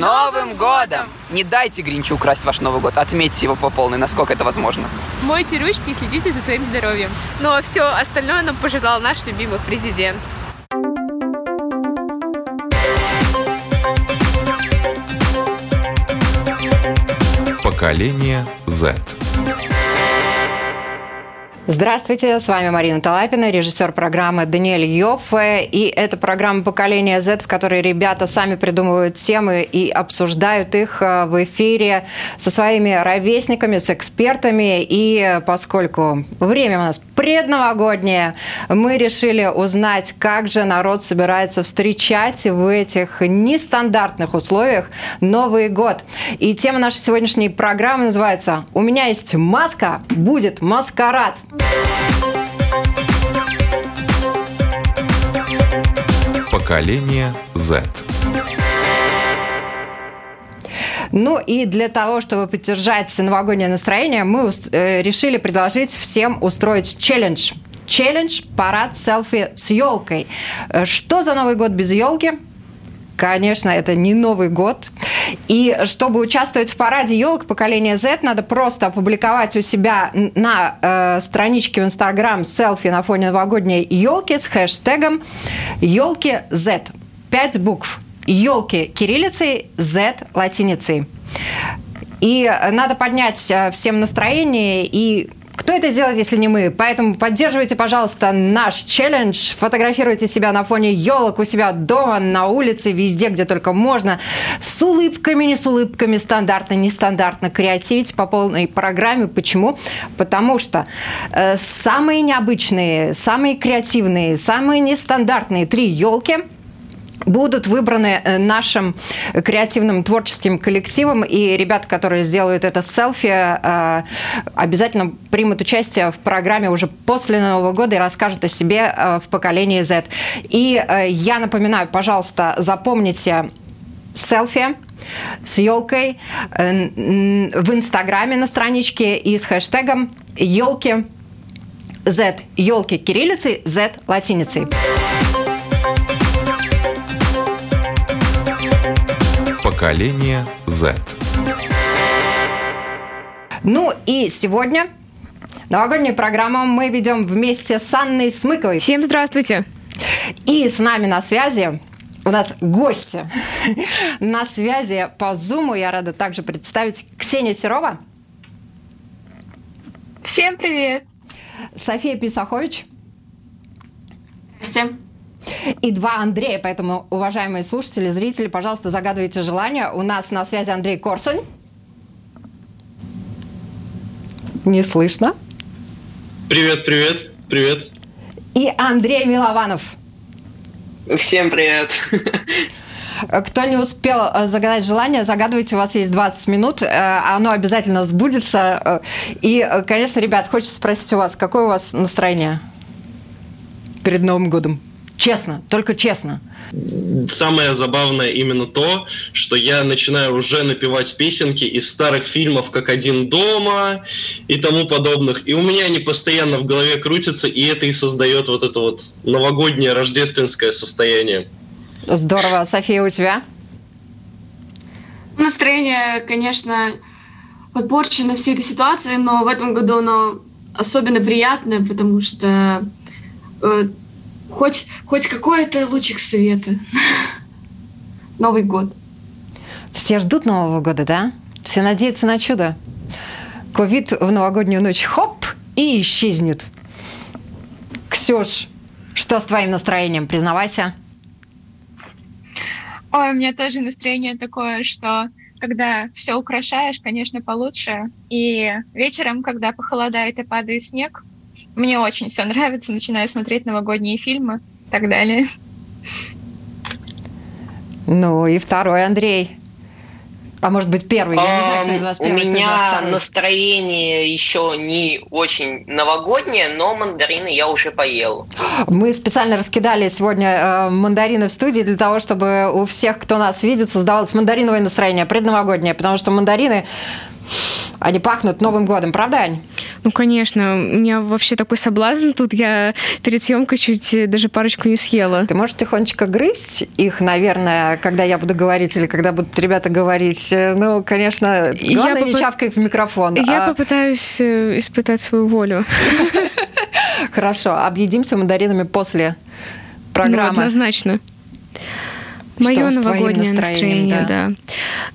Новым годом! Не дайте Гринчу украсть ваш Новый год, отметьте его по полной, насколько это возможно. Мойте ручки и следите за своим здоровьем. Ну а все остальное нам пожелал наш любимый президент. Поколение Z. Здравствуйте, с вами Марина Талапина, режиссер программы Даниэль Йоффе. И это программа «Поколение Z», в которой ребята сами придумывают темы и обсуждают их э, в эфире со своими ровесниками, с экспертами. И поскольку время у нас предновогоднее, мы решили узнать, как же народ собирается встречать в этих нестандартных условиях Новый год. И тема нашей сегодняшней программы называется «У меня есть маска, будет маскарад». Поколение Z. Ну и для того, чтобы поддержать новогоднее настроение, мы э, решили предложить всем устроить челлендж. Челлендж «Парад селфи с елкой». Э, что за Новый год без елки? Конечно, это не Новый год. И чтобы участвовать в параде елок поколения Z, надо просто опубликовать у себя на э, страничке в Инстаграм селфи на фоне новогодней елки с хэштегом елки Z. Пять букв. Елки кириллицей, Z латиницей. И надо поднять э, всем настроение и кто это сделает, если не мы? Поэтому поддерживайте, пожалуйста, наш челлендж. Фотографируйте себя на фоне елок у себя дома, на улице, везде, где только можно. С улыбками, не с улыбками, стандартно, нестандартно. Креативите по полной программе. Почему? Потому что э, самые необычные, самые креативные, самые нестандартные три елки – будут выбраны э, нашим креативным творческим коллективом, и ребята, которые сделают это селфи, э, обязательно примут участие в программе уже после Нового года и расскажут о себе э, в поколении Z. И я напоминаю, пожалуйста, запомните селфи с елкой в Инстаграме на страничке и с хэштегом елки Z. Елки кириллицей, Z латиницей. Поколение Z. Ну и сегодня новогоднюю программу мы ведем вместе с Анной Смыковой. Всем здравствуйте. И с нами на связи у нас гости. На связи по Зуму я рада также представить Ксения Серова. Всем привет. София Писахович. Всем. И два Андрея, поэтому, уважаемые слушатели, зрители, пожалуйста, загадывайте желание. У нас на связи Андрей Корсунь. Не слышно. Привет, привет, привет. И Андрей Милованов. Всем привет. Кто не успел э, загадать желание, загадывайте, у вас есть 20 минут, э, оно обязательно сбудется. Э, и, конечно, ребят, хочется спросить у вас, какое у вас настроение перед Новым годом? Честно, только честно. Самое забавное именно то, что я начинаю уже напевать песенки из старых фильмов, как «Один дома» и тому подобных. И у меня они постоянно в голове крутятся, и это и создает вот это вот новогоднее рождественское состояние. Здорово. София, у тебя? Настроение, конечно, подпорчено всей этой ситуацией, но в этом году оно особенно приятное, потому что э, хоть, хоть какой-то лучик света. Новый год. Все ждут Нового года, да? Все надеются на чудо. Ковид в новогоднюю ночь хоп и исчезнет. Ксюш, что с твоим настроением? Признавайся. Ой, у меня тоже настроение такое, что когда все украшаешь, конечно, получше. И вечером, когда похолодает и падает снег, мне очень все нравится, начинаю смотреть новогодние фильмы и так далее. Ну и второй Андрей. А может быть первый? Я не знаю, кто из вас первый, У меня настроение еще не очень новогоднее, но мандарины я уже поел. Мы специально раскидали сегодня э, мандарины в студии для того, чтобы у всех, кто нас видит, создавалось мандариновое настроение предновогоднее, потому что мандарины Они пахнут Новым годом, правда, Ань? Ну, конечно. У меня вообще такой соблазн тут. Я перед съемкой чуть даже парочку не съела. Ты можешь тихонечко грызть их, наверное, когда я буду говорить или когда будут ребята говорить. Ну, конечно, главное Я не попы- чавкай в микрофон. Я А, попытаюсь э, испытать свою волю. Хорошо, объедимся мандаринами после Ну, программы. однозначно. Что Мое твоим новогоднее настроение, да.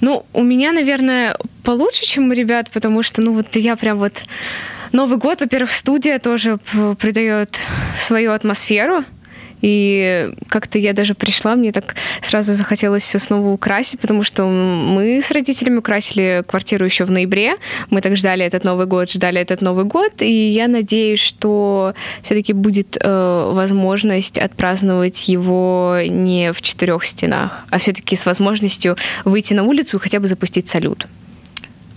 Ну, у меня, наверное, получше, чем у ребят, потому что, ну, вот я прям вот... Новый год, во-первых, студия тоже придает свою атмосферу. И как-то я даже пришла, мне так сразу захотелось все снова украсить, потому что мы с родителями украсили квартиру еще в ноябре. Мы так ждали этот Новый год, ждали этот Новый год. И я надеюсь, что все-таки будет э, возможность отпраздновать его не в четырех стенах, а все-таки с возможностью выйти на улицу и хотя бы запустить салют.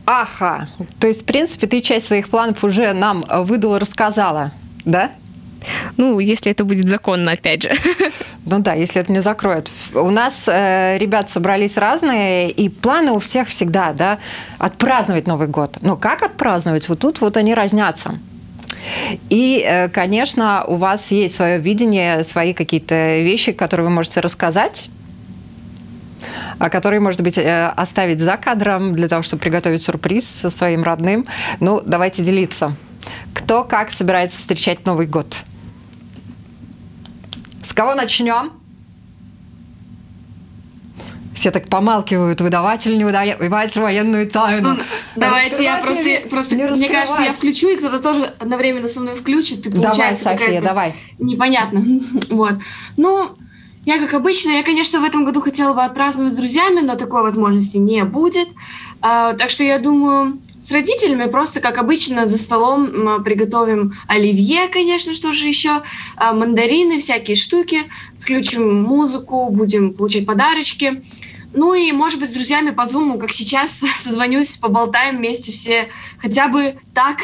Ага. То есть, в принципе, ты часть своих планов уже нам э, выдала, рассказала, да? Ну, если это будет законно, опять же. Ну да, если это не закроет. У нас э, ребят собрались разные, и планы у всех всегда, да, отпраздновать Новый год. Но как отпраздновать? Вот тут вот они разнятся. И, э, конечно, у вас есть свое видение, свои какие-то вещи, которые вы можете рассказать, а которые, может быть, э, оставить за кадром для того, чтобы приготовить сюрприз со своим родным. Ну, давайте делиться. Кто как собирается встречать Новый год? С кого начнем? Все так помалкивают. Выдаватель не выдавать военную тайну. Ну, Давайте я просто, просто не мне кажется, я включу, и кто-то тоже одновременно со мной включит. И Давай, София, давай. Непонятно. Вот. Ну, я, как обычно, я, конечно, в этом году хотела бы отпраздновать с друзьями, но такой возможности не будет. А, так что я думаю, с родителями просто, как обычно, за столом приготовим оливье, конечно, что же еще, а, мандарины, всякие штуки, включим музыку, будем получать подарочки. Ну и, может быть, с друзьями по зуму, как сейчас, созвонюсь, поболтаем вместе все, хотя бы так.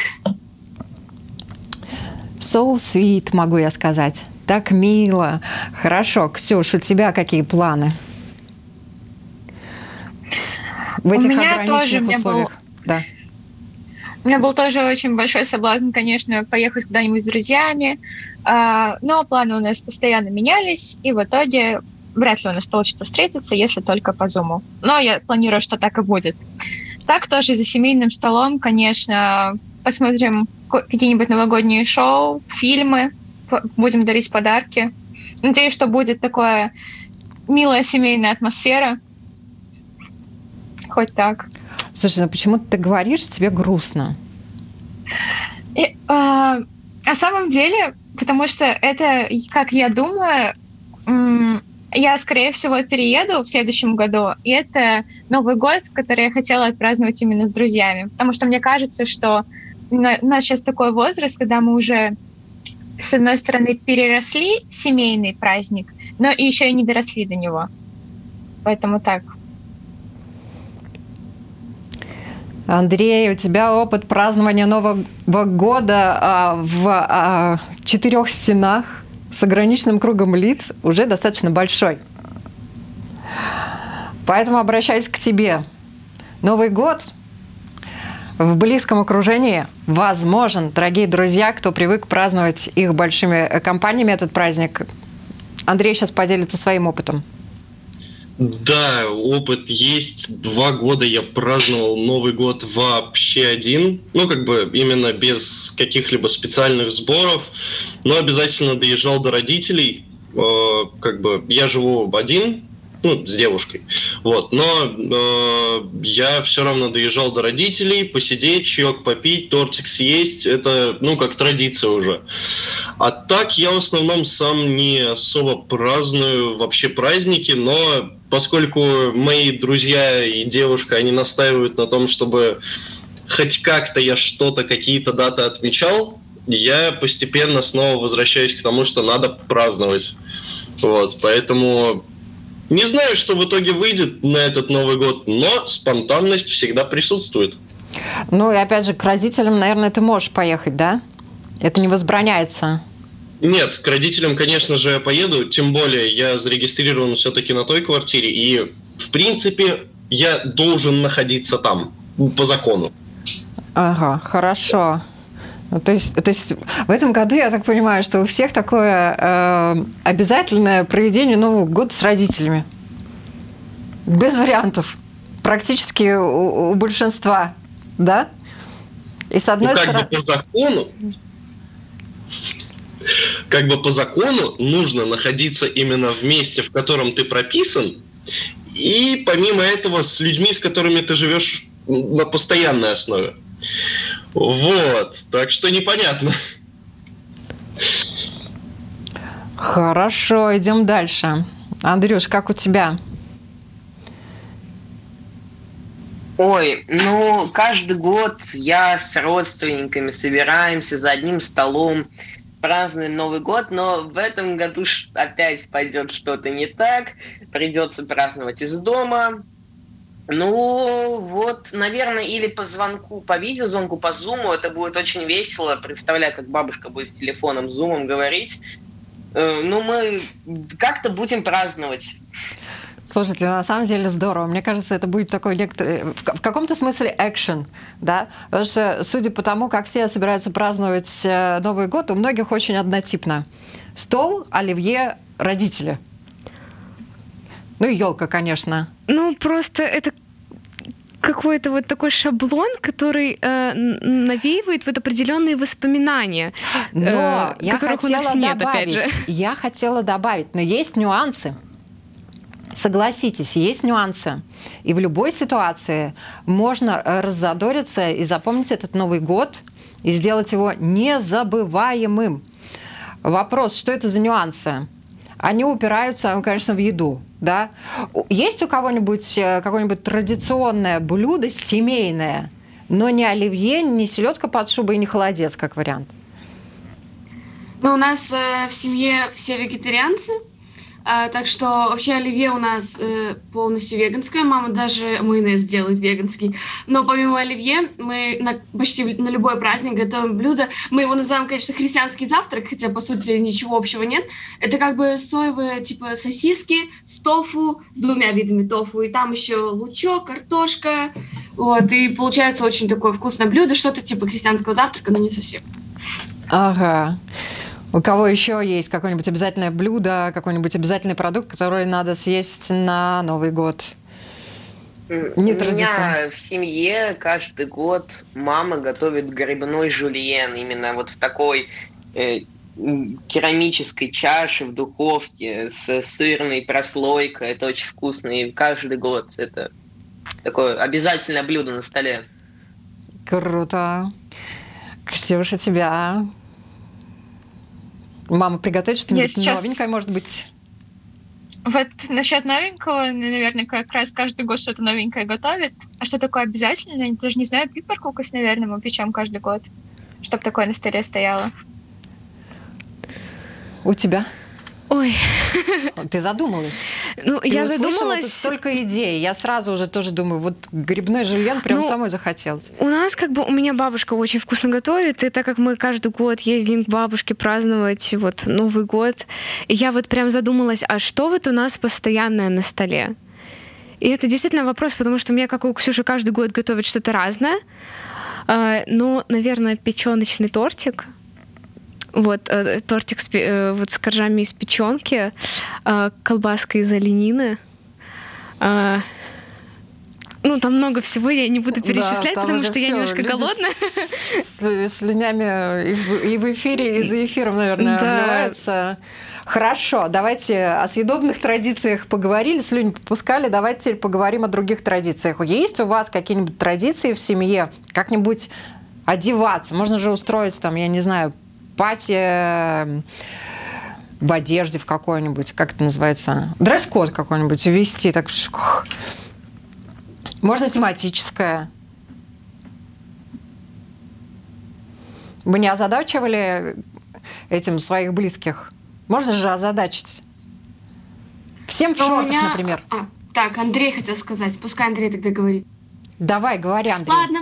So sweet, могу я сказать. Так мило. Хорошо. Ксюш, у тебя какие планы? В У этих меня тоже, у меня был- условиях. Да. У меня был тоже очень большой соблазн, конечно, поехать куда-нибудь с друзьями, а, но планы у нас постоянно менялись, и в итоге вряд ли у нас получится встретиться, если только по Зуму. Но я планирую, что так и будет. Так тоже за семейным столом, конечно, посмотрим какие-нибудь новогодние шоу, фильмы, будем дарить подарки. Надеюсь, что будет такое милая семейная атмосфера. Хоть так. Слушай, ну почему ты говоришь, тебе грустно? И, а, на самом деле, потому что это, как я думаю, я, скорее всего, перееду в следующем году, и это Новый год, который я хотела отпраздновать именно с друзьями. Потому что мне кажется, что у нас сейчас такой возраст, когда мы уже, с одной стороны, переросли семейный праздник, но и еще и не доросли до него. Поэтому так. Андрей, у тебя опыт празднования Нового года а, в а, четырех стенах с ограниченным кругом лиц уже достаточно большой. Поэтому обращаюсь к тебе. Новый год в близком окружении возможен, дорогие друзья, кто привык праздновать их большими э, компаниями этот праздник. Андрей сейчас поделится своим опытом. Да, опыт есть. Два года я праздновал Новый год вообще один. Ну, как бы именно без каких-либо специальных сборов. Но обязательно доезжал до родителей. Э, Как бы я живу один, ну, с девушкой. Вот. Но э, я все равно доезжал до родителей, посидеть, чаек попить, тортик съесть. Это, ну, как традиция уже. А так я в основном сам не особо праздную вообще праздники, но поскольку мои друзья и девушка, они настаивают на том, чтобы хоть как-то я что-то, какие-то даты отмечал, я постепенно снова возвращаюсь к тому, что надо праздновать. Вот, поэтому не знаю, что в итоге выйдет на этот Новый год, но спонтанность всегда присутствует. Ну и опять же, к родителям, наверное, ты можешь поехать, да? Это не возбраняется. Нет, к родителям, конечно же, я поеду, тем более я зарегистрирован все-таки на той квартире, и, в принципе, я должен находиться там, по закону. Ага, хорошо. Ну, то, есть, то есть в этом году я так понимаю, что у всех такое э, обязательное проведение Нового года с родителями. Без вариантов. Практически у, у большинства, да? И с одной ну, как стороны... бы по закону, как бы по закону нужно находиться именно в месте, в котором ты прописан, и помимо этого с людьми, с которыми ты живешь на постоянной основе. Вот, так что непонятно. Хорошо, идем дальше. Андрюш, как у тебя? Ой, ну, каждый год я с родственниками собираемся за одним столом, празднуем Новый год, но в этом году опять пойдет что-то не так, придется праздновать из дома. Ну, вот, наверное, или по звонку, по видеозвонку, по зуму, это будет очень весело. Представляю, как бабушка будет с телефоном, зумом говорить. Э, ну, мы как-то будем праздновать. Слушайте, на самом деле здорово. Мне кажется, это будет такой некоторый, в каком-то смысле экшен, да, потому что, судя по тому, как все собираются праздновать э, Новый год, у многих очень однотипно. Стол, оливье, родители. Ну и елка, конечно. Ну, просто это какой-то вот такой шаблон, который э, навеивает вот определенные воспоминания, но э, я которых у нас нет, добавить, опять же. Я хотела добавить, но есть нюансы. Согласитесь, есть нюансы. И в любой ситуации можно э, раззадориться и запомнить этот Новый год и сделать его незабываемым. Вопрос, что это за нюансы? Они упираются, ну, конечно, в еду. Да? Есть у кого-нибудь э, какое-нибудь традиционное блюдо семейное, но не оливье, не селедка под шубой, не холодец, как вариант? Ну, у нас э, в семье все вегетарианцы, а, так что вообще оливье у нас э, полностью веганское. Мама даже майонез делает веганский. Но помимо оливье мы на, почти на любой праздник готовим блюдо. Мы его называем, конечно, христианский завтрак, хотя по сути ничего общего нет. Это как бы соевые типа сосиски с тофу, с двумя видами тофу. И там еще лучок, картошка. Вот, и получается очень такое вкусное блюдо, что-то типа христианского завтрака, но не совсем. Ага. У кого еще есть какое-нибудь обязательное блюдо, какой-нибудь обязательный продукт, который надо съесть на Новый год? Не У меня в семье каждый год мама готовит грибной жульен именно вот в такой э, керамической чаше в духовке с сырной прослойкой. Это очень вкусно. И каждый год это такое обязательное блюдо на столе. Круто. Ксюша, тебя Мама приготовит что-нибудь сейчас... новенькое, может быть? Вот насчет новенького, наверное, как раз каждый год что-то новенькое готовит. А что такое обязательно? Я даже не знаю, пиперкукас, наверное, мы печем каждый год, чтобы такое на столе стояло. У тебя? Ой. Ты задумалась? Ну, Ты я задумалась... столько идей. Я сразу уже тоже думаю, вот грибной жульен прям ну, самой захотелось. У нас как бы, у меня бабушка очень вкусно готовит, и так как мы каждый год ездим к бабушке праздновать вот Новый год, я вот прям задумалась, а что вот у нас постоянное на столе? И это действительно вопрос, потому что мне, как у Ксюши, каждый год готовит что-то разное. А, но, наверное, печеночный тортик — вот, э, тортик с, э, вот с коржами из печенки, э, колбаска из оленины. Ну, там много всего, я не буду перечислять, да, потому что я немножко Люди голодная. С, с слюнями и в, и в эфире, и за эфиром, наверное, да. обливаются. Хорошо, давайте о съедобных традициях поговорили, слюни попускали, давайте теперь поговорим о других традициях. Есть у вас какие-нибудь традиции в семье? Как-нибудь одеваться? Можно же устроить там, я не знаю, пати в одежде в какой-нибудь, как это называется, дресс-код какой-нибудь ввести, так можно тематическое. Вы не озадачивали этим своих близких? Можно же озадачить. Всем в шортах, меня... например. А, так, Андрей хотел сказать. Пускай Андрей тогда говорит. Давай, говори, Андрей. Ладно.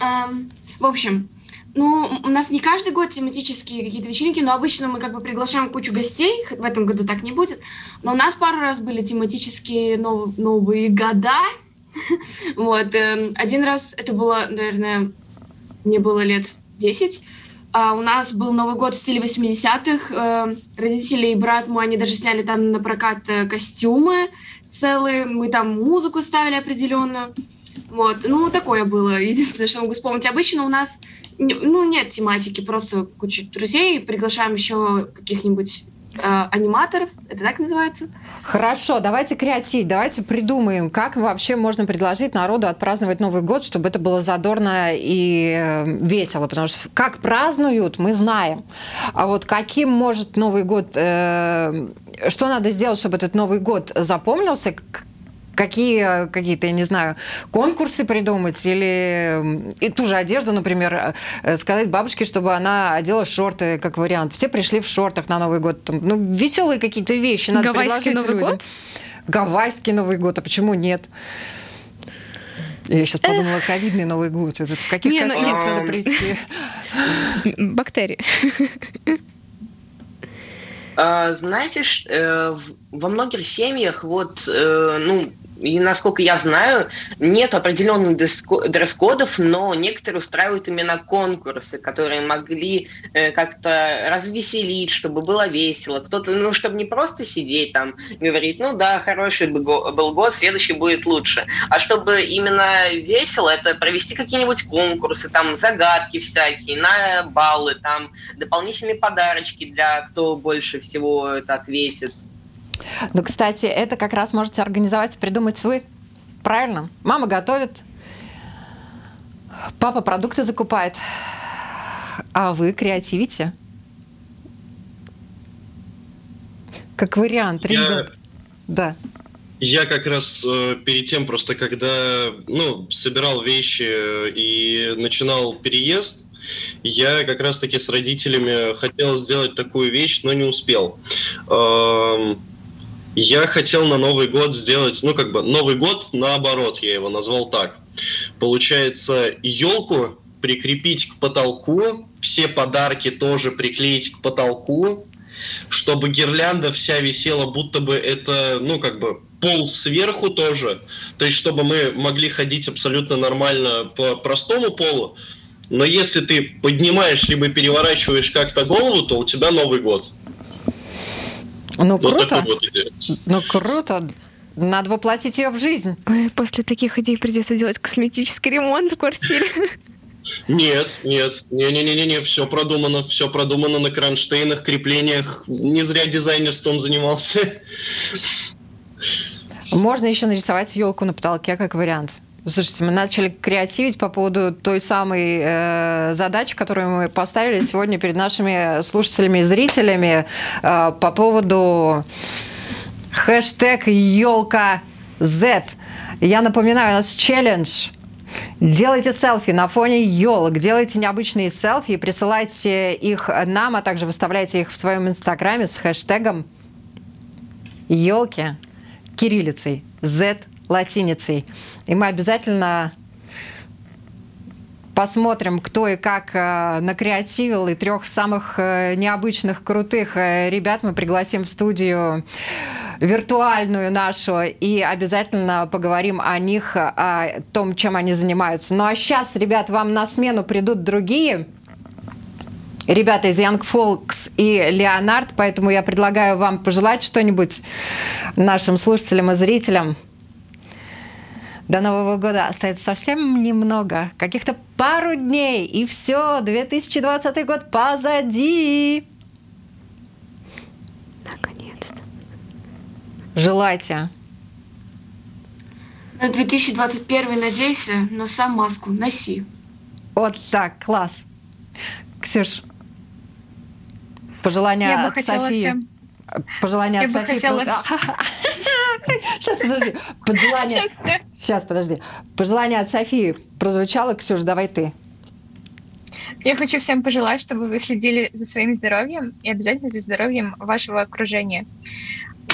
Эм, в общем, ну, у нас не каждый год тематические какие-то вечеринки, но обычно мы как бы приглашаем кучу гостей, в этом году так не будет. Но у нас пару раз были тематические нов- новые года. вот. Э, один раз это было, наверное, мне было лет 10. А у нас был Новый год в стиле 80-х. Э, родители и брат мой, они даже сняли там на прокат э, костюмы целые. Мы там музыку ставили определенную. Вот, ну, такое было. Единственное, что могу вспомнить. Обычно у нас, ну, нет тематики, просто куча друзей. Приглашаем еще каких-нибудь э, аниматоров, это так называется. Хорошо, давайте креативить, давайте придумаем, как вообще можно предложить народу отпраздновать Новый год, чтобы это было задорно и э, весело, потому что как празднуют, мы знаем. А вот каким может Новый год, э, что надо сделать, чтобы этот Новый год запомнился, какие какие-то, я не знаю, конкурсы придумать или и ту же одежду, например, э, сказать бабушке, чтобы она одела шорты, как вариант. Все пришли в шортах на Новый год. Там, ну, веселые какие-то вещи надо Гавайский предложить Новый людям. год? Гавайский Новый год, а почему нет? Я сейчас подумала, ковидный Новый год. Это в каких Не, ну, костюмах нет. надо прийти? Бактерии. А, знаете, э, во многих семьях вот, э, ну, и насколько я знаю, нет определенных дресс- дресс-кодов, но некоторые устраивают именно конкурсы, которые могли э, как-то развеселить, чтобы было весело. Кто-то, ну, чтобы не просто сидеть там, говорить, ну да, хороший был год, следующий будет лучше. А чтобы именно весело, это провести какие-нибудь конкурсы, там, загадки всякие, на баллы, там, дополнительные подарочки для кто больше всего это ответит. Ну, кстати, это как раз можете организовать и придумать вы. Правильно? Мама готовит, папа продукты закупает, а вы креативите. Как вариант, Я-. Да. Я как раз э, перед тем, просто когда ну, собирал вещи э, и начинал переезд, я как раз-таки с родителями хотел сделать такую вещь, но не успел. Эм, Я хотел на Новый год сделать, ну как бы Новый год наоборот, я его назвал так. Получается, елку прикрепить к потолку, все подарки тоже приклеить к потолку, чтобы гирлянда вся висела, будто бы это, ну, как бы пол сверху тоже. То есть, чтобы мы могли ходить абсолютно нормально по простому полу. Но если ты поднимаешь либо переворачиваешь как-то голову, то у тебя Новый год. Ну, Вот круто. вот. Ну, круто. Надо воплотить ее в жизнь. Ой, после таких идей придется делать косметический ремонт в квартире. Нет, нет, не-не-не-не, все продумано, все продумано на кронштейнах, креплениях. Не зря дизайнерством занимался. Можно еще нарисовать елку на потолке как вариант. Слушайте, мы начали креативить по поводу той самой э, задачи, которую мы поставили сегодня перед нашими слушателями и зрителями э, по поводу хэштег елка Z. Я напоминаю, у нас челлендж. Делайте селфи на фоне елок, делайте необычные селфи присылайте их нам, а также выставляйте их в своем инстаграме с хэштегом елки кириллицей, Z латиницей. И мы обязательно посмотрим, кто и как э, накреативил, и трех самых э, необычных, крутых э, ребят мы пригласим в студию виртуальную нашу и обязательно поговорим о них, о том, чем они занимаются. Ну а сейчас, ребят, вам на смену придут другие ребята из Young Folks и Леонард, поэтому я предлагаю вам пожелать что-нибудь нашим слушателям и зрителям. До Нового года остается совсем немного, каких-то пару дней, и все, 2020 год позади. Наконец-то. Желайте. На 2021 надейся, но сам маску носи. Вот так, класс. Ксюш, пожелания Я бы от хотела Софии. всем- Пожелания Я от бы Софии. хотела просто- Сейчас, подожди. Пожелания. Сейчас, да. Сейчас, подожди. Пожелание от Софии прозвучало. Ксюш, давай ты. Я хочу всем пожелать, чтобы вы следили за своим здоровьем и обязательно за здоровьем вашего окружения.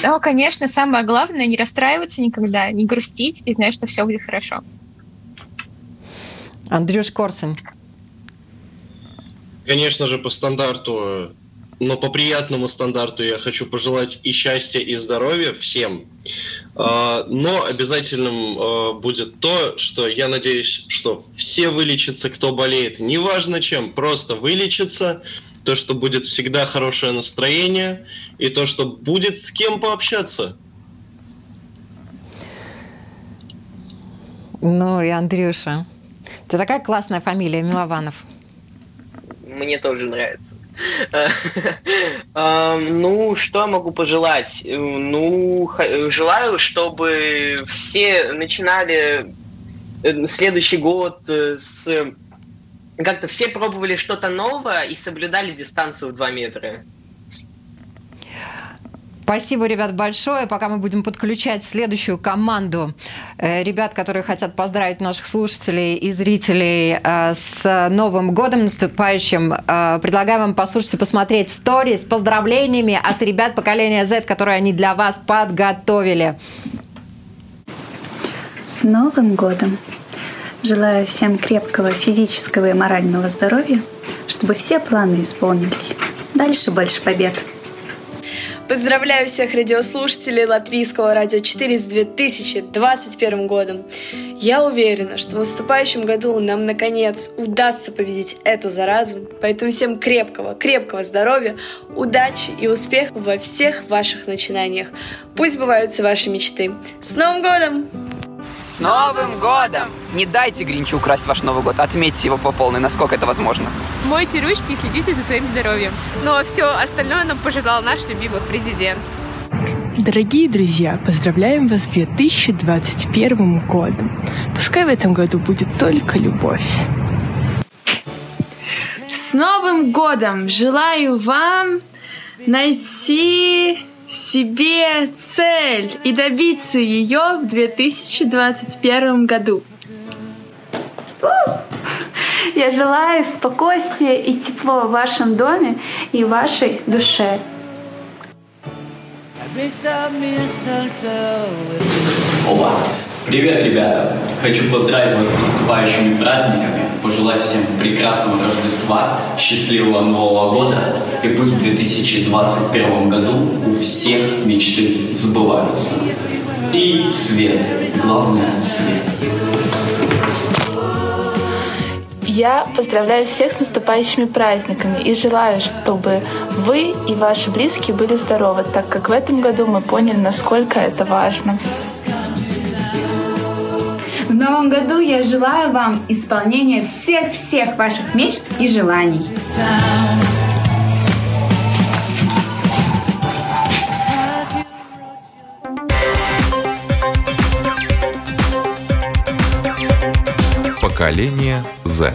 Но, конечно, самое главное не расстраиваться никогда, не грустить и знать, что все будет хорошо. Андрюш Корсунь. Конечно же, по стандарту но по приятному стандарту я хочу пожелать и счастья, и здоровья всем. А, но обязательным а, будет то, что я надеюсь, что все вылечатся, кто болеет, неважно чем, просто вылечится, то, что будет всегда хорошее настроение, и то, что будет с кем пообщаться. Ну и Андрюша. Это такая классная фамилия, Милованов. Мне тоже нравится. Ну, что я могу пожелать? Ну, желаю, чтобы все начинали э, следующий год э, с... Как-то все пробовали что-то новое и соблюдали дистанцию в 2 метра. Спасибо, ребят, большое. Пока мы будем подключать следующую команду э, ребят, которые хотят поздравить наших слушателей и зрителей э, с Новым годом наступающим, э, предлагаю вам послушать и посмотреть стори с поздравлениями от ребят поколения Z, которые они для вас подготовили. С Новым годом! Желаю всем крепкого физического и морального здоровья, чтобы все планы исполнились. Дальше больше побед! Поздравляю всех радиослушателей Латвийского радио 4 с 2021 годом. Я уверена, что в наступающем году нам наконец удастся победить эту заразу. Поэтому всем крепкого, крепкого здоровья, удачи и успехов во всех ваших начинаниях. Пусть сбываются ваши мечты. С Новым годом! С Новым годом! Не дайте Гринчу украсть ваш Новый год, отметьте его по полной, насколько это возможно. Мойте ручки и следите за своим здоровьем. Ну а все остальное нам пожелал наш любимый президент. Дорогие друзья, поздравляем вас с 2021 годом. Пускай в этом году будет только любовь. С Новым годом! Желаю вам найти себе цель и добиться ее в 2021 году. Я желаю спокойствия и тепло в вашем доме и вашей душе. Опа! Привет, ребята! Хочу поздравить вас с наступающими праздниками, пожелать всем прекрасного Рождества, счастливого Нового года и пусть в 2021 году у всех мечты сбываются. И свет, главное свет. Я поздравляю всех с наступающими праздниками и желаю, чтобы вы и ваши близкие были здоровы, так как в этом году мы поняли, насколько это важно. Новом году я желаю вам исполнения всех-всех ваших мечт и желаний. Поколение Z.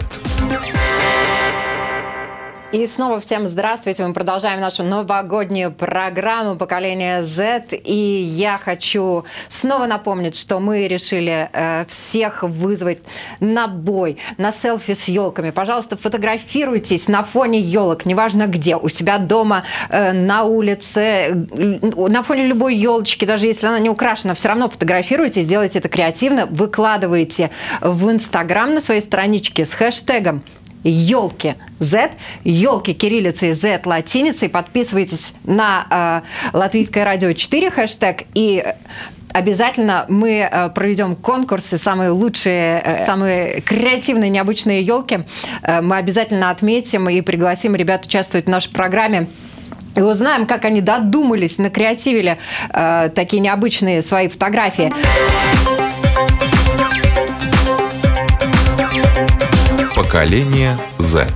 И снова всем здравствуйте. Мы продолжаем нашу новогоднюю программу поколения Z. И я хочу снова напомнить, что мы решили э, всех вызвать на бой, на селфи с елками. Пожалуйста, фотографируйтесь на фоне елок, неважно где, у себя дома, э, на улице, на фоне любой елочки, даже если она не украшена, все равно фотографируйтесь, делайте это креативно, выкладывайте в Инстаграм на своей страничке с хэштегом елки Z, елки кириллицей Z латиницей. Подписывайтесь на э, Латвийское радио 4 хэштег и Обязательно мы э, проведем конкурсы, самые лучшие, э, самые креативные, необычные елки. Э, мы обязательно отметим и пригласим ребят участвовать в нашей программе. И узнаем, как они додумались, накреативили э, такие необычные свои фотографии. Поколение Z.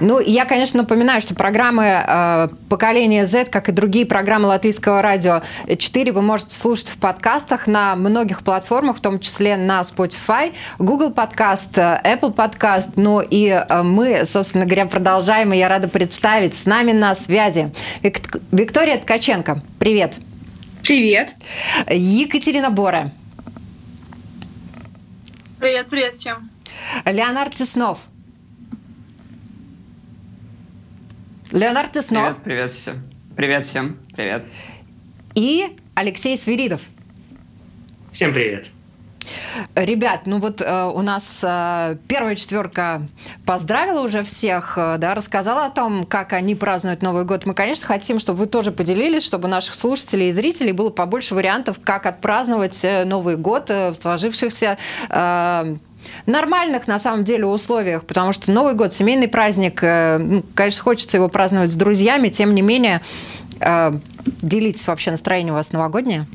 Ну, я, конечно, напоминаю, что программы э, «Поколение Z», как и другие программы Латвийского радио 4, вы можете слушать в подкастах на многих платформах, в том числе на Spotify, Google подкаст, Apple подкаст. Ну и э, мы, собственно говоря, продолжаем, и я рада представить с нами на связи Вик- Виктория Ткаченко. Привет. Привет. Екатерина Бора. Привет, привет всем. Леонард Теснов. Леонард Теснов. Привет, привет всем. Привет всем. Привет. И Алексей Свиридов. Всем привет. Ребят, ну вот э, у нас э, первая четверка поздравила уже всех, э, да, рассказала о том, как они празднуют Новый год. Мы, конечно, хотим, чтобы вы тоже поделились, чтобы у наших слушателей и зрителей было побольше вариантов, как отпраздновать э, Новый год э, в сложившихся э, нормальных, на самом деле, условиях, потому что Новый год, семейный праздник, э, ну, конечно, хочется его праздновать с друзьями, тем не менее, э, делитесь вообще настроение у вас новогоднее?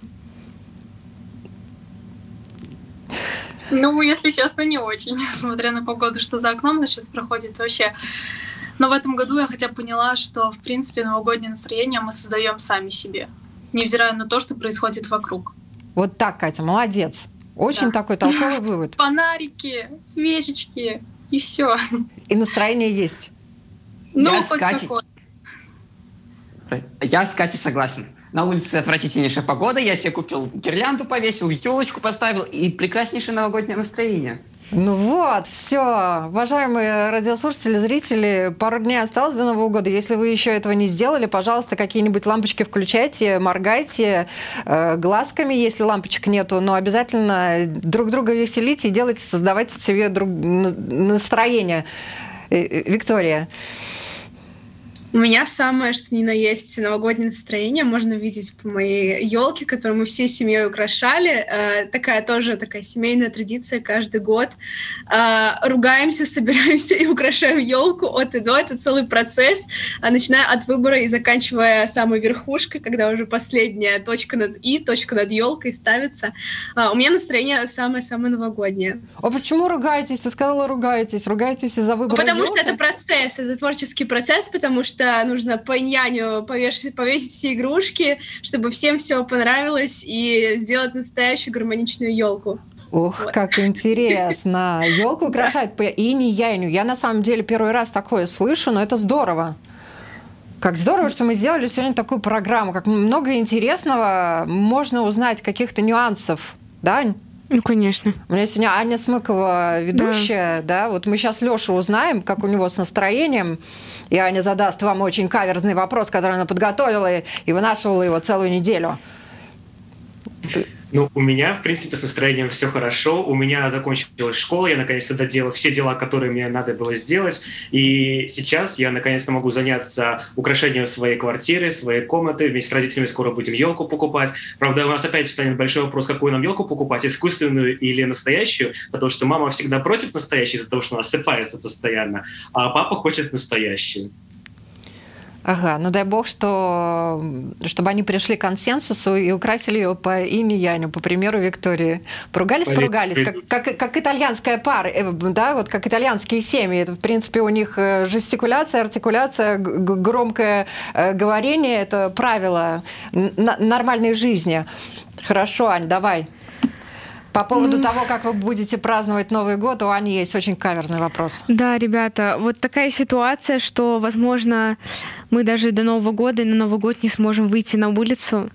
Ну, если честно, не очень, несмотря на погоду, что за окном сейчас проходит вообще. Но в этом году я хотя бы поняла, что, в принципе, новогоднее настроение мы создаем сами себе, невзирая на то, что происходит вокруг. Вот так, Катя, молодец. Очень да. такой толковый вывод. Фонарики, свечечки и все. И настроение есть. Ну, я хоть Катей... какое. Я с Катей согласен. На улице отвратительнейшая погода, я себе купил гирлянду повесил, елочку поставил и прекраснейшее новогоднее настроение. Ну вот, все. Уважаемые радиослушатели, зрители, пару дней осталось до Нового года. Если вы еще этого не сделали, пожалуйста, какие-нибудь лампочки включайте, моргайте э, глазками, если лампочек нету, но обязательно друг друга веселите и делайте, создавайте себе друг... настроение. Э, э, Виктория. У меня самое, что ни на есть новогоднее настроение, можно видеть по моей елке, которую мы всей семьей украшали. Э, такая тоже такая семейная традиция каждый год. Э, ругаемся, собираемся и украшаем елку от и до. Это целый процесс, э, начиная от выбора и заканчивая самой верхушкой, когда уже последняя точка над и, точка над елкой ставится. Э, у меня настроение самое-самое новогоднее. А почему ругаетесь? Ты сказала ругаетесь. Ругаетесь из-за выбора Потому елки? что это процесс, это творческий процесс, потому что что нужно по иньяню повесить, повесить все игрушки, чтобы всем все понравилось и сделать настоящую гармоничную елку. Ух, вот. как интересно. Елку украшают по инь яню. Я на самом деле первый раз такое слышу, но это здорово. Как здорово, что мы сделали сегодня такую программу. Как много интересного можно узнать, каких-то нюансов. Да, ну, конечно. У меня сегодня Аня Смыкова ведущая, да. да, вот мы сейчас Лешу узнаем, как у него с настроением, и Аня задаст вам очень каверзный вопрос, который она подготовила и вынашивала его целую неделю. Ну, у меня, в принципе, с настроением все хорошо. У меня закончилась школа, я наконец-то доделал все дела, которые мне надо было сделать. И сейчас я наконец-то могу заняться украшением своей квартиры, своей комнаты. Вместе с родителями скоро будем елку покупать. Правда, у нас опять встанет большой вопрос, какую нам елку покупать, искусственную или настоящую, потому что мама всегда против настоящей из-за того, что она осыпается постоянно, а папа хочет настоящую. Ага, ну дай бог, что, чтобы они пришли к консенсусу и украсили ее по имени Яню, по примеру Виктории. Поругались, поругались, как, как, как итальянская пара, э, да, вот как итальянские семьи. Это, в принципе, у них э, жестикуляция, артикуляция, громкое э, говорение – это правило нормальной жизни. Хорошо, Ань, давай. По поводу mm. того, как вы будете праздновать Новый год, у Ани есть очень каверный вопрос. Да, ребята, вот такая ситуация, что, возможно, мы даже до Нового года и на Новый год не сможем выйти на улицу.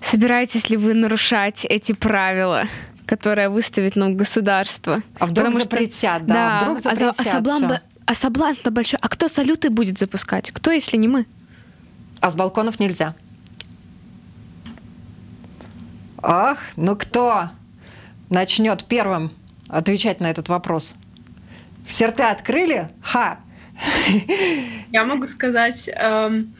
Собираетесь ли вы нарушать эти правила? которые выставит нам государство. А вдруг Потому запретят, что, да, да, вдруг запретят. А, а, соблазн, а соблазн большой. А кто салюты будет запускать? Кто, если не мы? А с балконов нельзя. Ах, ну кто? Начнет первым отвечать на этот вопрос? Все рты открыли? Ха! Я могу сказать... Эм...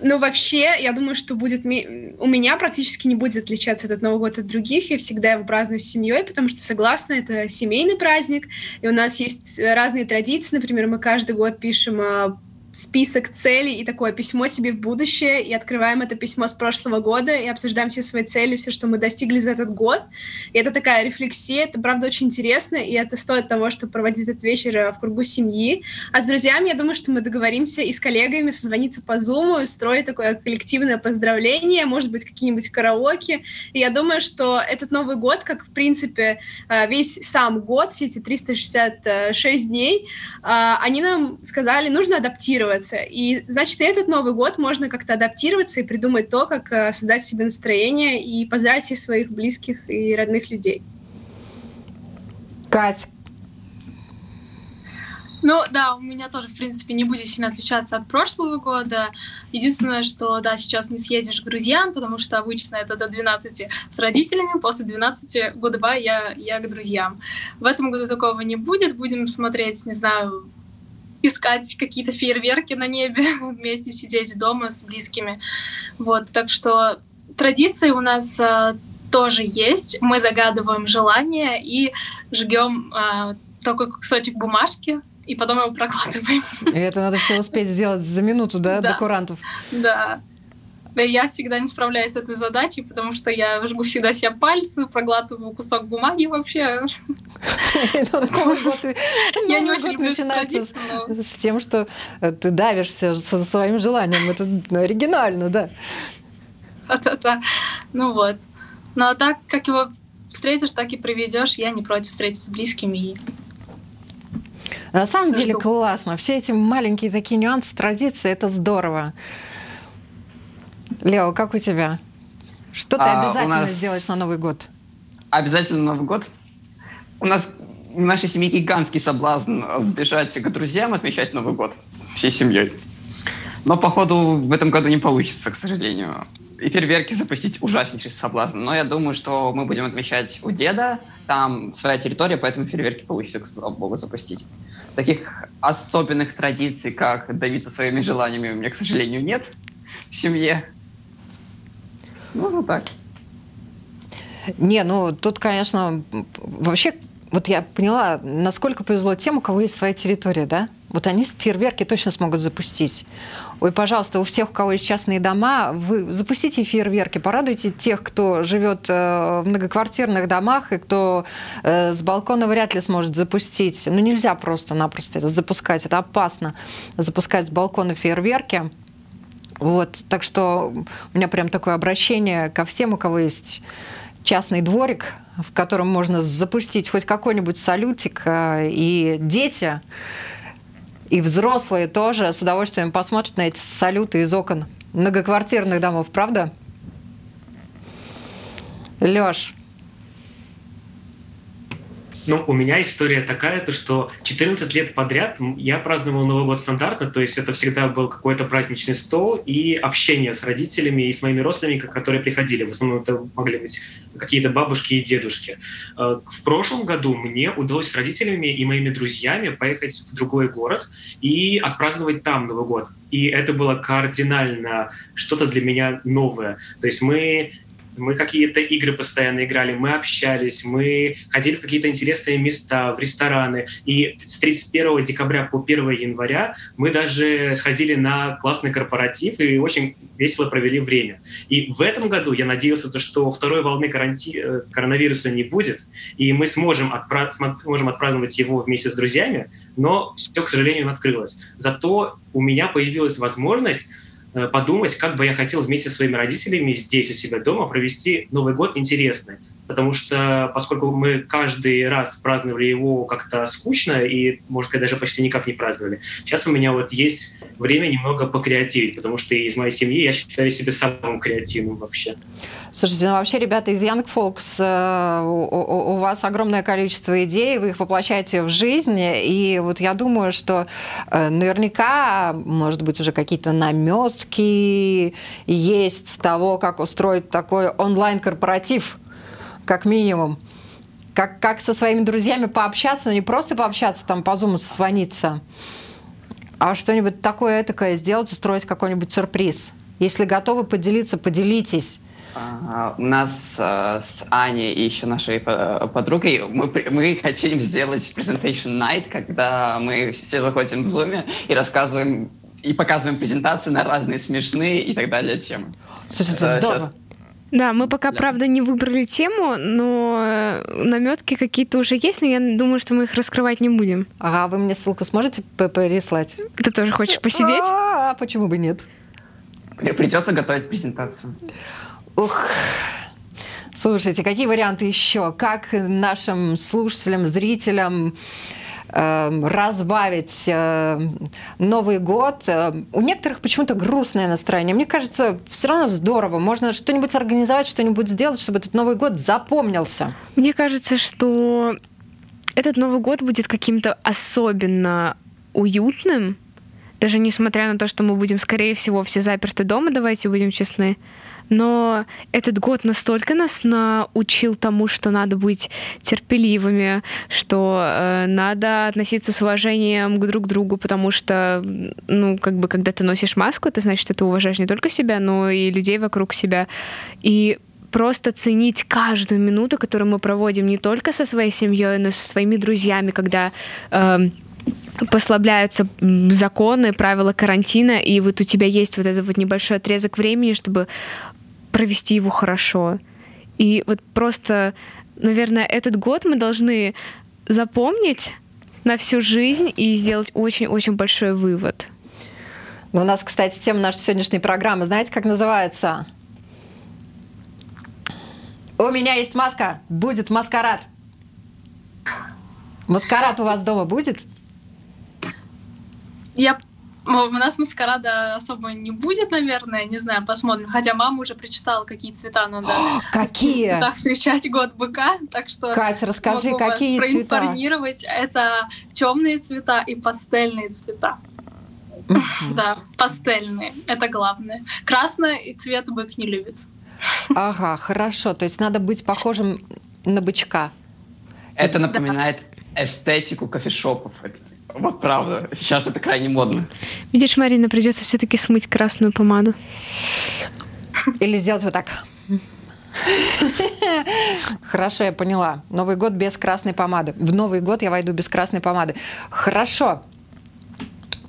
Ну, вообще, я думаю, что будет... У меня практически не будет отличаться этот Новый год от других. Я всегда его праздную с семьей, потому что, согласна, это семейный праздник. И у нас есть разные традиции. Например, мы каждый год пишем список целей и такое письмо себе в будущее, и открываем это письмо с прошлого года, и обсуждаем все свои цели, все, что мы достигли за этот год. И это такая рефлексия, это, правда, очень интересно, и это стоит того, чтобы проводить этот вечер э, в кругу семьи. А с друзьями, я думаю, что мы договоримся и с коллегами созвониться по Zoom, устроить такое коллективное поздравление, может быть, какие-нибудь караоке. И я думаю, что этот Новый год, как, в принципе, э, весь сам год, все эти 366 дней, э, они нам сказали, нужно адаптироваться адаптироваться. И, значит, и этот Новый год можно как-то адаптироваться и придумать то, как э, создать себе настроение и поздравить всех своих близких и родных людей. Кать. Ну да, у меня тоже, в принципе, не будет сильно отличаться от прошлого года. Единственное, что да, сейчас не съедешь к друзьям, потому что обычно это до 12 с родителями, после 12 goodbye я, я к друзьям. В этом году такого не будет. Будем смотреть, не знаю, искать какие-то фейерверки на небе, вместе сидеть дома с близкими. Вот, так что традиции у нас э, тоже есть. Мы загадываем желание и жгем э, только кусочек бумажки, и потом его прокладываем. И это надо все успеть сделать за минуту, да, Да. до курантов? Да. Я всегда не справляюсь с этой задачей, потому что я жгу всегда себе пальцы, проглатываю кусок бумаги вообще. Я не очень люблю начинается с, тем, что э, ты давишься со своим желанием. Это оригинально, да. Да-да-да. Ну вот. Ну а так, как его встретишь, так и проведешь. Я не против встретиться с близкими. И... На самом деле классно. Все эти маленькие такие нюансы, традиции, это здорово. Лео, как у тебя? Что ты А, обязательно нас- сделаешь на Новый год? Обязательно Новый год. У нас в нашей семье гигантский соблазн сбежать к друзьям отмечать Новый год всей семьей. Но, походу, в этом году не получится, к сожалению. И фейерверки запустить ужаснейший соблазн. Но я думаю, что мы будем отмечать у деда. Там своя территория, поэтому фейерверки получится, к слава богу, запустить. Таких особенных традиций, как давиться своими желаниями, у меня, к сожалению, нет в семье. Ну, так. Не, ну тут, конечно, вообще, вот я поняла, насколько повезло тем, у кого есть своя территория, да? Вот они фейерверки точно смогут запустить. Ой, пожалуйста, у всех, у кого есть частные дома, вы запустите фейерверки, порадуйте тех, кто живет э, в многоквартирных домах и кто э, с балкона вряд ли сможет запустить. Ну, нельзя просто-напросто это запускать, это опасно, запускать с балкона фейерверки. Вот, так что у меня прям такое обращение ко всем, у кого есть частный дворик, в котором можно запустить хоть какой-нибудь салютик, э, и дети, и взрослые тоже с удовольствием посмотрят на эти салюты из окон многоквартирных домов, правда? Лёш, Ну, у меня история такая, то что 14 лет подряд я праздновал Новый год стандартно, то есть это всегда был какой-то праздничный стол и общение с родителями и с моими родственниками, которые приходили. В основном это могли быть какие-то бабушки и дедушки. Э, В прошлом году мне удалось с родителями и моими друзьями поехать в другой город и отпраздновать там Новый год. И это было кардинально что-то для меня новое. То есть мы мы какие-то игры постоянно играли, мы общались, мы ходили в какие-то интересные места, в рестораны. И с 31 декабря по 1 января мы даже сходили на классный корпоратив и очень весело провели время. И в этом году я надеялся, то, что второй волны каранти... э, коронавируса не будет, и мы сможем, отпра... сможем отпраздновать его вместе с друзьями, но все, к сожалению, открылось. Зато у меня появилась возможность подумать, как бы я хотел вместе со своими родителями здесь у себя дома провести Новый год интересный. Потому что, поскольку мы каждый раз праздновали его как-то скучно и, может сказать, даже почти никак не праздновали, сейчас у меня вот есть время немного покреативить, потому что из моей семьи я считаю себя самым креативным вообще. Слушайте, ну вообще, ребята из Young Folks, э, у, у- вас огромное количество идей, вы их воплощаете в жизнь, и вот я думаю, что э, наверняка, может быть, уже какие-то наметки есть того, как устроить такой онлайн-корпоратив, как минимум. Как, как со своими друзьями пообщаться, но не просто пообщаться, там по зуму созвониться, а что-нибудь такое этакое сделать, устроить какой-нибудь сюрприз. Если готовы поделиться, поделитесь. А, У нас э, с Аней и еще нашей э, подругой мы, мы хотим сделать presentation night, когда мы все заходим в Zoom и рассказываем и показываем презентации на разные смешные и так далее темы. Слушайте, Э, здорово. щас- Да, мы пока, правда, не выбрали тему, но наметки какие-то уже есть, но я думаю, что мы их раскрывать не будем. Ага, вы мне ссылку сможете переслать? Ты тоже хочешь посидеть? А, почему бы нет? При- Придется готовить презентацию. Ух. Слушайте, какие варианты еще? Как нашим слушателям, зрителям эм, разбавить э, Новый год? Э, У некоторых почему-то грустное настроение. Мне кажется, все равно здорово. Можно что-нибудь организовать, что-нибудь сделать, чтобы этот Новый год запомнился. Мне кажется, что этот Новый год будет каким-то особенно уютным, даже несмотря на то, что мы будем, скорее всего, все заперты дома, давайте будем честны. Но этот год настолько нас научил тому, что надо быть терпеливыми, что э, надо относиться с уважением к друг другу, потому что, ну, как бы, когда ты носишь маску, это значит, что ты уважаешь не только себя, но и людей вокруг себя. И просто ценить каждую минуту, которую мы проводим не только со своей семьей, но и со своими друзьями, когда э, послабляются законы, правила карантина, и вот у тебя есть вот этот вот небольшой отрезок времени, чтобы провести его хорошо. И вот просто, наверное, этот год мы должны запомнить на всю жизнь и сделать очень-очень большой вывод. Ну, у нас, кстати, тема нашей сегодняшней программы, знаете, как называется? У меня есть маска, будет маскарад. Маскарад у вас дома будет? Я у нас маскарада особо не будет, наверное, не знаю, посмотрим. Хотя мама уже прочитала, какие цвета надо какие? Так встречать год быка, так что Катя, расскажи, могу какие вас цвета? проинформировать. Это темные цвета и пастельные цвета. Да, пастельные, это главное. Красный цвет бык не любит. Ага, хорошо. То есть надо быть похожим на бычка. Это напоминает эстетику кофешопов. Это Вот правда. Сейчас это крайне модно. Видишь, Марина, придется все-таки смыть красную помаду. Или сделать вот так. Хорошо, я поняла. Новый год без красной помады. В Новый год я войду без красной помады. Хорошо.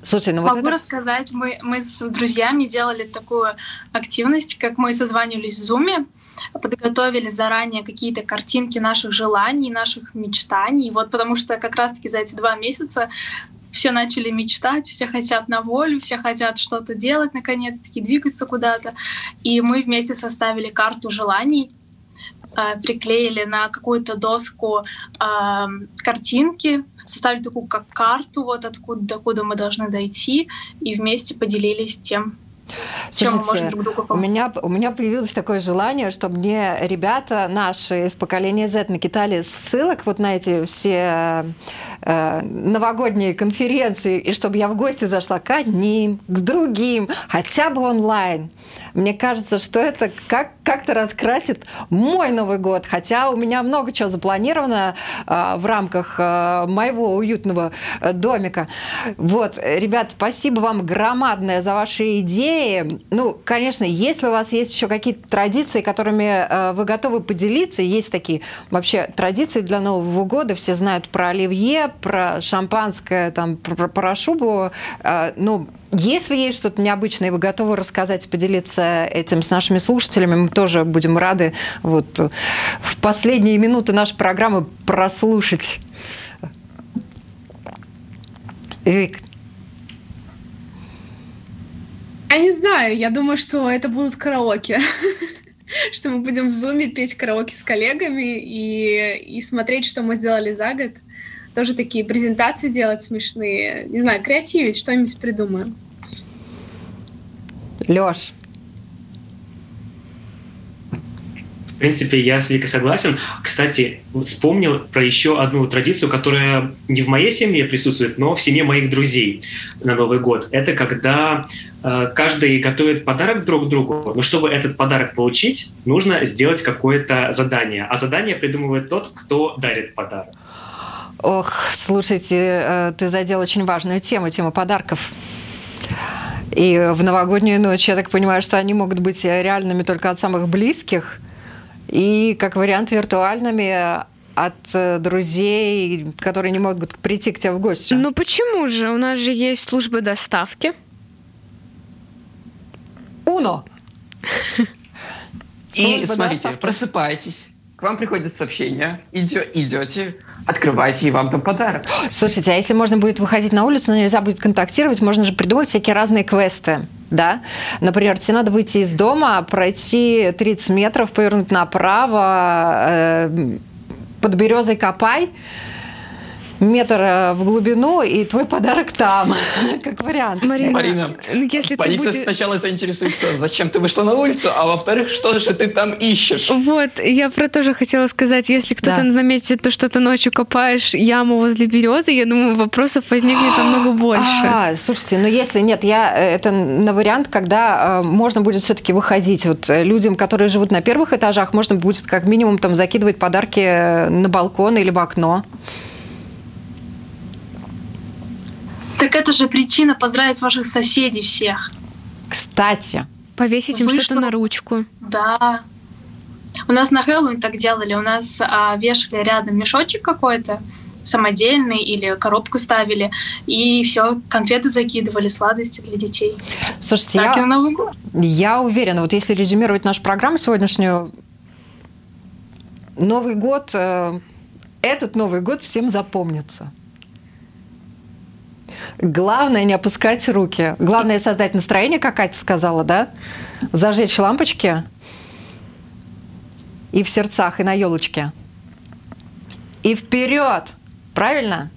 Слушай, ну вот Могу это... рассказать, мы, мы с друзьями делали такую активность, как мы созванивались в Зуме, подготовили заранее какие-то картинки наших желаний, наших мечтаний. Вот потому что как раз-таки за эти два месяца все начали мечтать, все хотят на волю, все хотят что-то делать, наконец-таки двигаться куда-то. И мы вместе составили карту желаний, э, приклеили на какую-то доску э, картинки, составили такую как карту, вот откуда, докуда мы должны дойти, и вместе поделились тем, Слушайте, друг у меня, у меня появилось такое желание, чтобы мне ребята наши из поколения Z накидали ссылок вот на эти все э, новогодние конференции, и чтобы я в гости зашла к одним, к другим, хотя бы онлайн. Мне кажется, что это как, как-то раскрасит мой Новый год, хотя у меня много чего запланировано э, в рамках э, моего уютного э, домика. Вот, ребят, спасибо вам громадное за ваши идеи. Ну, конечно, если у вас есть еще какие-то традиции, которыми э, вы готовы поделиться, есть такие вообще традиции для Нового года, все знают про оливье, про шампанское, там, про- про шубу, э, ну, если есть что-то необычное, и вы готовы рассказать, поделиться этим с нашими слушателями, мы тоже будем рады вот в последние минуты нашей программы прослушать. Вик, Я не знаю, я думаю, что это будут караоке. Что мы будем в зуме петь караоке с коллегами и, и смотреть, что мы сделали за год. Тоже такие презентации делать смешные. Не знаю, креативить, что-нибудь придумаем. Лёш, В принципе, я с Викой согласен. Кстати, вспомнил про еще одну традицию, которая не в моей семье присутствует, но в семье моих друзей на Новый год. Это когда э, каждый готовит подарок друг другу, но чтобы этот подарок получить, нужно сделать какое-то задание. А задание придумывает тот, кто дарит подарок. Ох, слушайте, э, ты задел очень важную тему, тему подарков. И в новогоднюю ночь, я так понимаю, что они могут быть реальными только от самых близких, и как вариант виртуальными от э, друзей, которые не могут прийти к тебе в гости. Ну почему же? У нас же есть служба доставки. Уно! И смотрите, доставки. просыпайтесь, вам приходит сообщение, иде- идете, открываете, и вам там подарок. Слушайте, а если можно будет выходить на улицу, но нельзя будет контактировать, можно же придумать всякие разные квесты. Да? Например, тебе надо выйти из дома, пройти 30 метров, повернуть направо, э, под березой копай, метр э, в глубину, и твой подарок там, как вариант. Марина, Марина, если ты будешь... сначала заинтересуется, зачем ты вышла на улицу, а во-вторых, что же ты там ищешь? Вот, я про то же хотела сказать, если кто-то Да. заметит, то, что ты ночью копаешь яму возле березы, я думаю, вопросов возникнет намного больше. А, слушайте, ну если нет, я э, это на вариант, когда э, можно будет все-таки выходить. Вот э, людям, которые живут на первых этажах, можно будет как минимум там закидывать подарки на балкон или в окно. Так это же причина поздравить ваших соседей всех. Кстати, Повесить им что-то на ручку. Да. У нас на Хэллоуин так делали. У нас а, вешали рядом мешочек какой-то самодельный или коробку ставили, и все, конфеты закидывали, сладости для детей. слушайте, Так и я, на Новый год. я уверена, вот если резюмировать нашу программу сегодняшнюю, Новый год, э, этот Новый год всем запомнится. Главное не опускать руки. Главное создать настроение, как Катя сказала, да? Зажечь лампочки и в сердцах, и на елочке. И вперед! Правильно?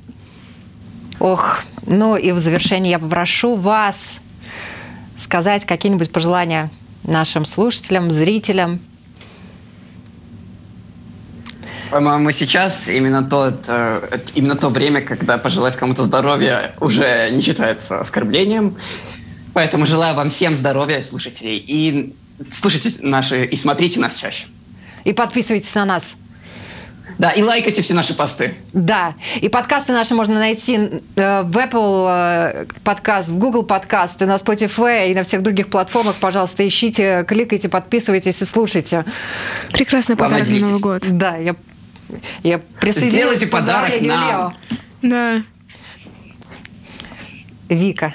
Ох, ну и в завершение я попрошу вас сказать какие-нибудь пожелания нашим слушателям, зрителям. По-моему, сейчас именно, тот, э, именно то время, когда пожелать кому-то здоровья уже не считается оскорблением. Поэтому желаю вам всем здоровья, слушателей. И слушайте наши, и смотрите нас чаще. И подписывайтесь на нас. Да, и лайкайте все наши посты. Да, и подкасты наши можно найти э, в Apple э, подкаст, в Google подкаст, и на Spotify, и на всех других платформах. Пожалуйста, ищите, кликайте, подписывайтесь и слушайте. Прекрасный подарок на. Новый год. Да, я, я присоединилась Сделайте к подарок нам. Лео. Да. Вика.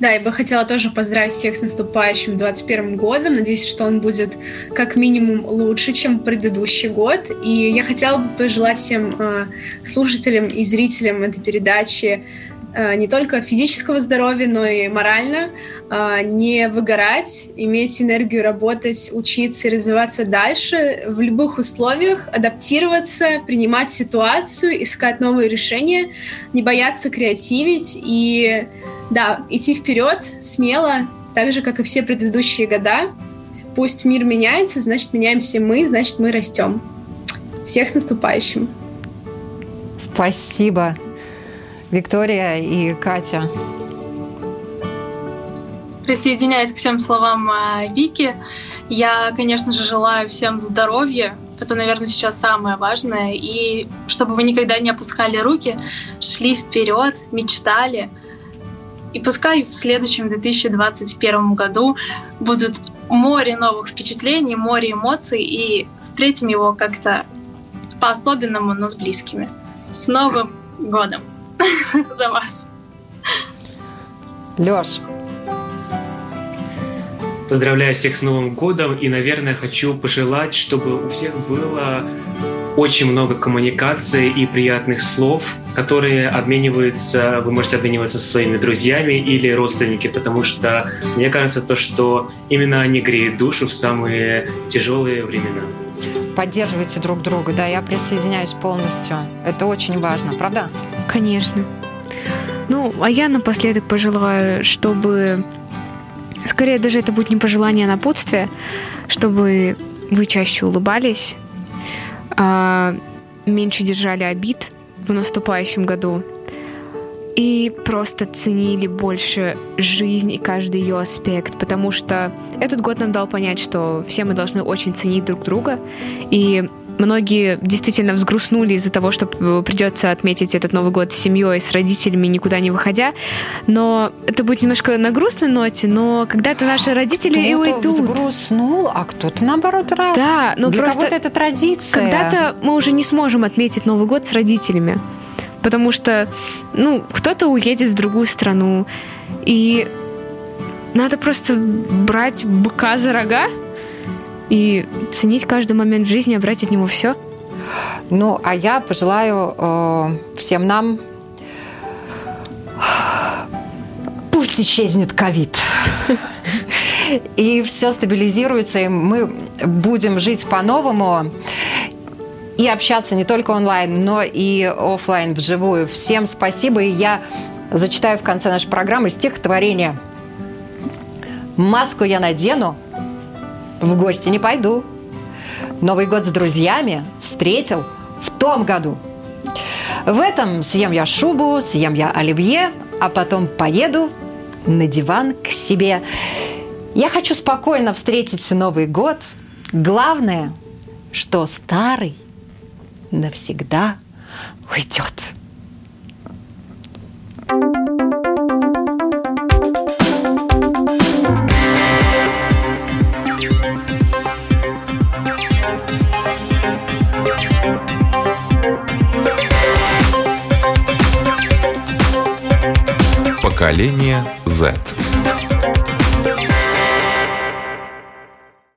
Да, я бы хотела тоже поздравить всех с наступающим 21 годом. Надеюсь, что он будет как минимум лучше, чем предыдущий год. И я хотела бы пожелать всем э, слушателям и зрителям этой передачи э, не только физического здоровья, но и морально, э, не выгорать, иметь энергию работать, учиться и развиваться дальше в любых условиях, адаптироваться, принимать ситуацию, искать новые решения, не бояться креативить и да, идти вперед смело, так же, как и все предыдущие года. Пусть мир меняется, значит, меняемся мы, значит, мы растем. Всех с наступающим! Спасибо, Виктория и Катя. Присоединяясь к всем словам э, Вики, я, конечно же, желаю всем здоровья. Это, наверное, сейчас самое важное. И чтобы вы никогда не опускали руки, шли вперед, мечтали. И пускай в следующем 2021 году будут море новых впечатлений, море эмоций, и встретим его как-то по-особенному, но с близкими. С Новым годом! За вас! Леш, Поздравляю всех с Новым годом и, наверное, хочу пожелать, чтобы у всех было очень много коммуникации и приятных слов, которые обмениваются, вы можете обмениваться со своими друзьями или родственниками, потому что мне кажется то, что именно они греют душу в самые тяжелые времена. Поддерживайте друг друга. Да, я присоединяюсь полностью. Это очень важно, правда? Конечно. Ну, а я напоследок пожелаю, чтобы... Скорее, даже это будет не пожелание, а напутствие, чтобы вы чаще улыбались, а, меньше держали обид в наступающем году и просто ценили больше жизнь и каждый ее аспект, потому что этот год нам дал понять, что все мы должны очень ценить друг друга, и многие действительно взгрустнули из-за того, что придется отметить этот Новый год с семьей, с родителями, никуда не выходя. Но это будет немножко на грустной ноте, но когда-то наши родители и Кто-то уйдут. взгрустнул, а кто-то наоборот рад. Да, но Для просто кого-то это традиция. Когда-то мы уже не сможем отметить Новый год с родителями, потому что, ну, кто-то уедет в другую страну, и надо просто брать быка за рога и ценить каждый момент жизни, а брать от него все. Ну, а я пожелаю э, всем нам пусть исчезнет ковид. И все стабилизируется, и мы будем жить по-новому. И общаться не только онлайн, но и офлайн, вживую. Всем спасибо, и я зачитаю в конце нашей программы стихотворение. «Маску я надену, в гости не пойду. Новый год с друзьями встретил в том году. В этом съем я шубу, съем я оливье, а потом поеду на диван к себе. Я хочу спокойно встретить Новый год. Главное, что старый навсегда уйдет. Поколение Z.